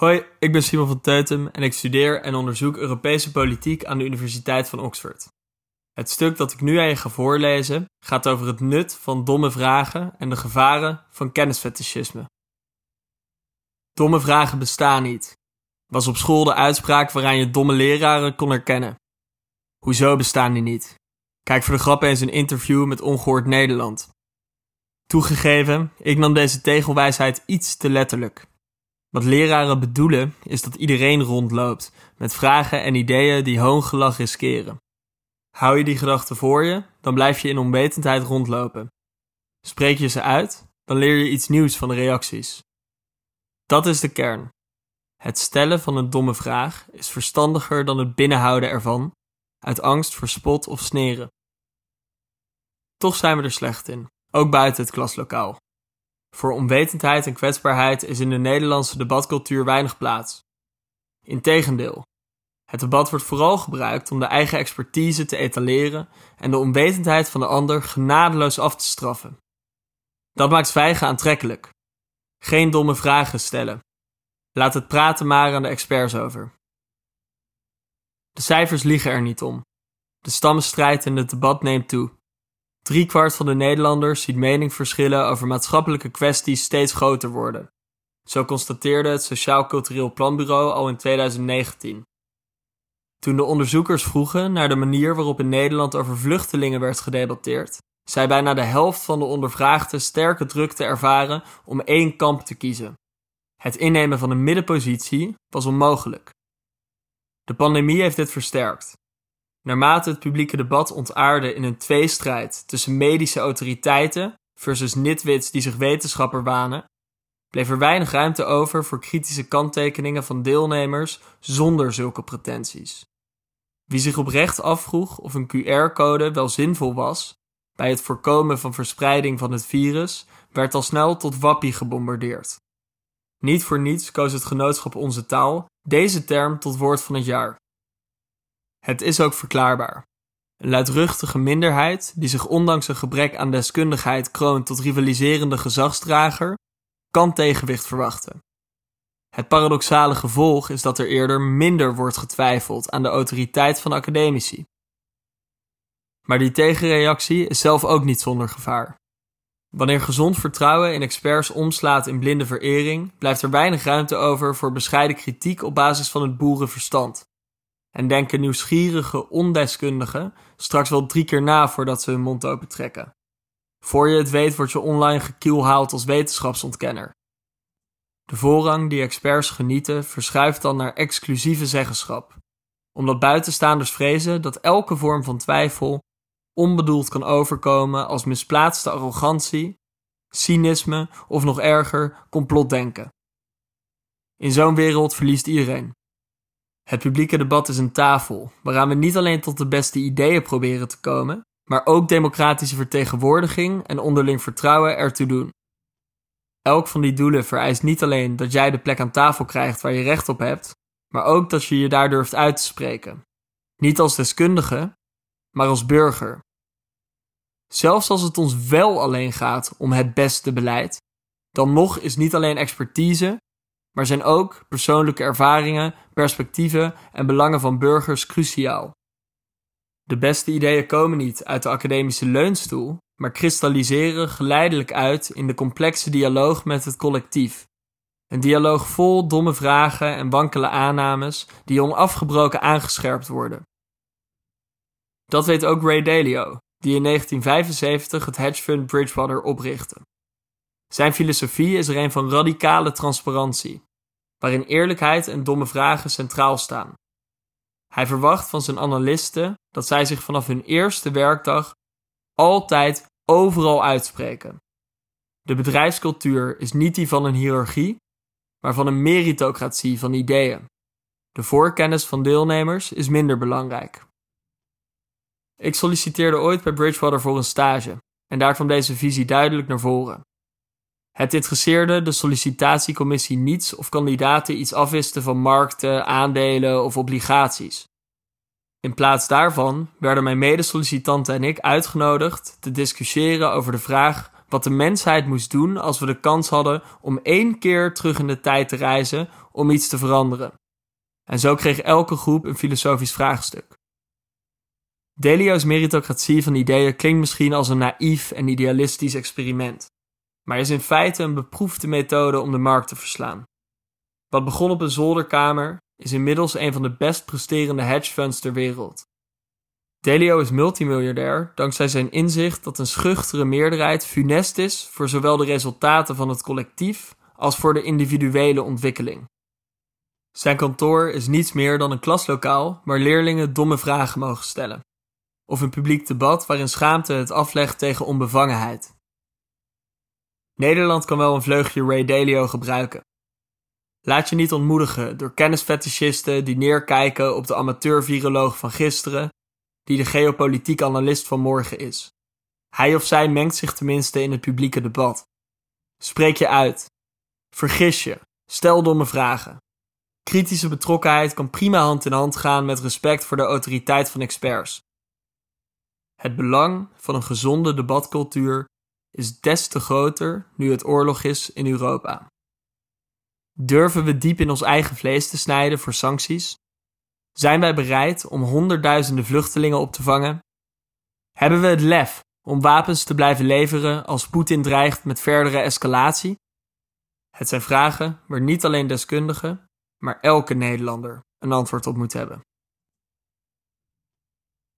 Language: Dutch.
Hoi, ik ben Simon van Teutem en ik studeer en onderzoek Europese politiek aan de Universiteit van Oxford. Het stuk dat ik nu aan je ga voorlezen gaat over het nut van domme vragen en de gevaren van kennisfetischisme. Domme vragen bestaan niet. Was op school de uitspraak waaraan je domme leraren kon herkennen. Hoezo bestaan die niet? Kijk voor de grap eens een interview met Ongehoord Nederland. Toegegeven, ik nam deze tegelwijsheid iets te letterlijk. Wat leraren bedoelen is dat iedereen rondloopt met vragen en ideeën die hoongelach riskeren. Hou je die gedachten voor je, dan blijf je in onwetendheid rondlopen. Spreek je ze uit, dan leer je iets nieuws van de reacties. Dat is de kern. Het stellen van een domme vraag is verstandiger dan het binnenhouden ervan, uit angst voor spot of sneren. Toch zijn we er slecht in, ook buiten het klaslokaal. Voor onwetendheid en kwetsbaarheid is in de Nederlandse debatcultuur weinig plaats. Integendeel, het debat wordt vooral gebruikt om de eigen expertise te etaleren en de onwetendheid van de ander genadeloos af te straffen. Dat maakt zwijgen aantrekkelijk. Geen domme vragen stellen. Laat het praten maar aan de experts over. De cijfers liegen er niet om. De stammenstrijd in het debat neemt toe. Driekwart van de Nederlanders ziet meningsverschillen over maatschappelijke kwesties steeds groter worden. Zo constateerde het Sociaal Cultureel Planbureau al in 2019. Toen de onderzoekers vroegen naar de manier waarop in Nederland over vluchtelingen werd gedebatteerd, zei bijna de helft van de ondervraagden sterke druk te ervaren om één kamp te kiezen. Het innemen van een middenpositie was onmogelijk. De pandemie heeft dit versterkt. Naarmate het publieke debat ontaarde in een tweestrijd tussen medische autoriteiten versus nitwits die zich wetenschapper wanen, bleef er weinig ruimte over voor kritische kanttekeningen van deelnemers zonder zulke pretenties. Wie zich oprecht afvroeg of een QR-code wel zinvol was bij het voorkomen van verspreiding van het virus, werd al snel tot wappie gebombardeerd. Niet voor niets koos het genootschap Onze Taal deze term tot woord van het jaar. Het is ook verklaarbaar. Een luidruchtige minderheid, die zich ondanks een gebrek aan deskundigheid kroont tot rivaliserende gezagsdrager, kan tegenwicht verwachten. Het paradoxale gevolg is dat er eerder minder wordt getwijfeld aan de autoriteit van academici. Maar die tegenreactie is zelf ook niet zonder gevaar. Wanneer gezond vertrouwen in experts omslaat in blinde verering, blijft er weinig ruimte over voor bescheiden kritiek op basis van het boerenverstand. En denken nieuwsgierige ondeskundigen straks wel drie keer na voordat ze hun mond open trekken. Voor je het weet word je online gekielhaald als wetenschapsontkenner. De voorrang die experts genieten verschuift dan naar exclusieve zeggenschap, omdat buitenstaanders vrezen dat elke vorm van twijfel onbedoeld kan overkomen als misplaatste arrogantie, cynisme of nog erger, complotdenken. In zo'n wereld verliest iedereen. Het publieke debat is een tafel waaraan we niet alleen tot de beste ideeën proberen te komen, maar ook democratische vertegenwoordiging en onderling vertrouwen ertoe doen. Elk van die doelen vereist niet alleen dat jij de plek aan tafel krijgt waar je recht op hebt, maar ook dat je je daar durft uit te spreken. Niet als deskundige, maar als burger. Zelfs als het ons wel alleen gaat om het beste beleid, dan nog is niet alleen expertise, maar zijn ook persoonlijke ervaringen, perspectieven en belangen van burgers cruciaal. De beste ideeën komen niet uit de academische leunstoel, maar kristalliseren geleidelijk uit in de complexe dialoog met het collectief. Een dialoog vol domme vragen en wankele aannames die onafgebroken aangescherpt worden. Dat weet ook Ray Dalio, die in 1975 het hedgefund Bridgewater oprichtte. Zijn filosofie is er een van radicale transparantie, waarin eerlijkheid en domme vragen centraal staan. Hij verwacht van zijn analisten dat zij zich vanaf hun eerste werkdag altijd overal uitspreken. De bedrijfscultuur is niet die van een hiërarchie, maar van een meritocratie van ideeën. De voorkennis van deelnemers is minder belangrijk. Ik solliciteerde ooit bij Bridgewater voor een stage en daar kwam deze visie duidelijk naar voren. Het interesseerde de sollicitatiecommissie niets of kandidaten iets afwisten van markten, aandelen of obligaties. In plaats daarvan werden mijn medesollicitanten en ik uitgenodigd te discussiëren over de vraag wat de mensheid moest doen als we de kans hadden om één keer terug in de tijd te reizen om iets te veranderen. En zo kreeg elke groep een filosofisch vraagstuk. Delio's meritocratie van ideeën klinkt misschien als een naïef en idealistisch experiment, maar is in feite een beproefde methode om de markt te verslaan. Wat begon op een zolderkamer is inmiddels een van de best presterende hedge funds ter wereld. Delio is multimiljardair dankzij zijn inzicht dat een schuchtere meerderheid funest is voor zowel de resultaten van het collectief als voor de individuele ontwikkeling. Zijn kantoor is niets meer dan een klaslokaal waar leerlingen domme vragen mogen stellen, of een publiek debat waarin schaamte het aflegt tegen onbevangenheid. Nederland kan wel een vleugje Ray Dalio gebruiken. Laat je niet ontmoedigen door kennisfetischisten die neerkijken op de amateur-viroloog van gisteren die de geopolitiek analist van morgen is. Hij of zij mengt zich tenminste in het publieke debat. Spreek je uit. Vergis je. Stel domme vragen. Kritische betrokkenheid kan prima hand in hand gaan met respect voor de autoriteit van experts. Het belang van een gezonde debatcultuur is des te groter nu het oorlog is in Europa. Durven we diep in ons eigen vlees te snijden voor sancties? Zijn wij bereid om honderdduizenden vluchtelingen op te vangen? Hebben we het lef om wapens te blijven leveren als Poetin dreigt met verdere escalatie? Het zijn vragen waar niet alleen deskundigen, maar elke Nederlander een antwoord op moet hebben.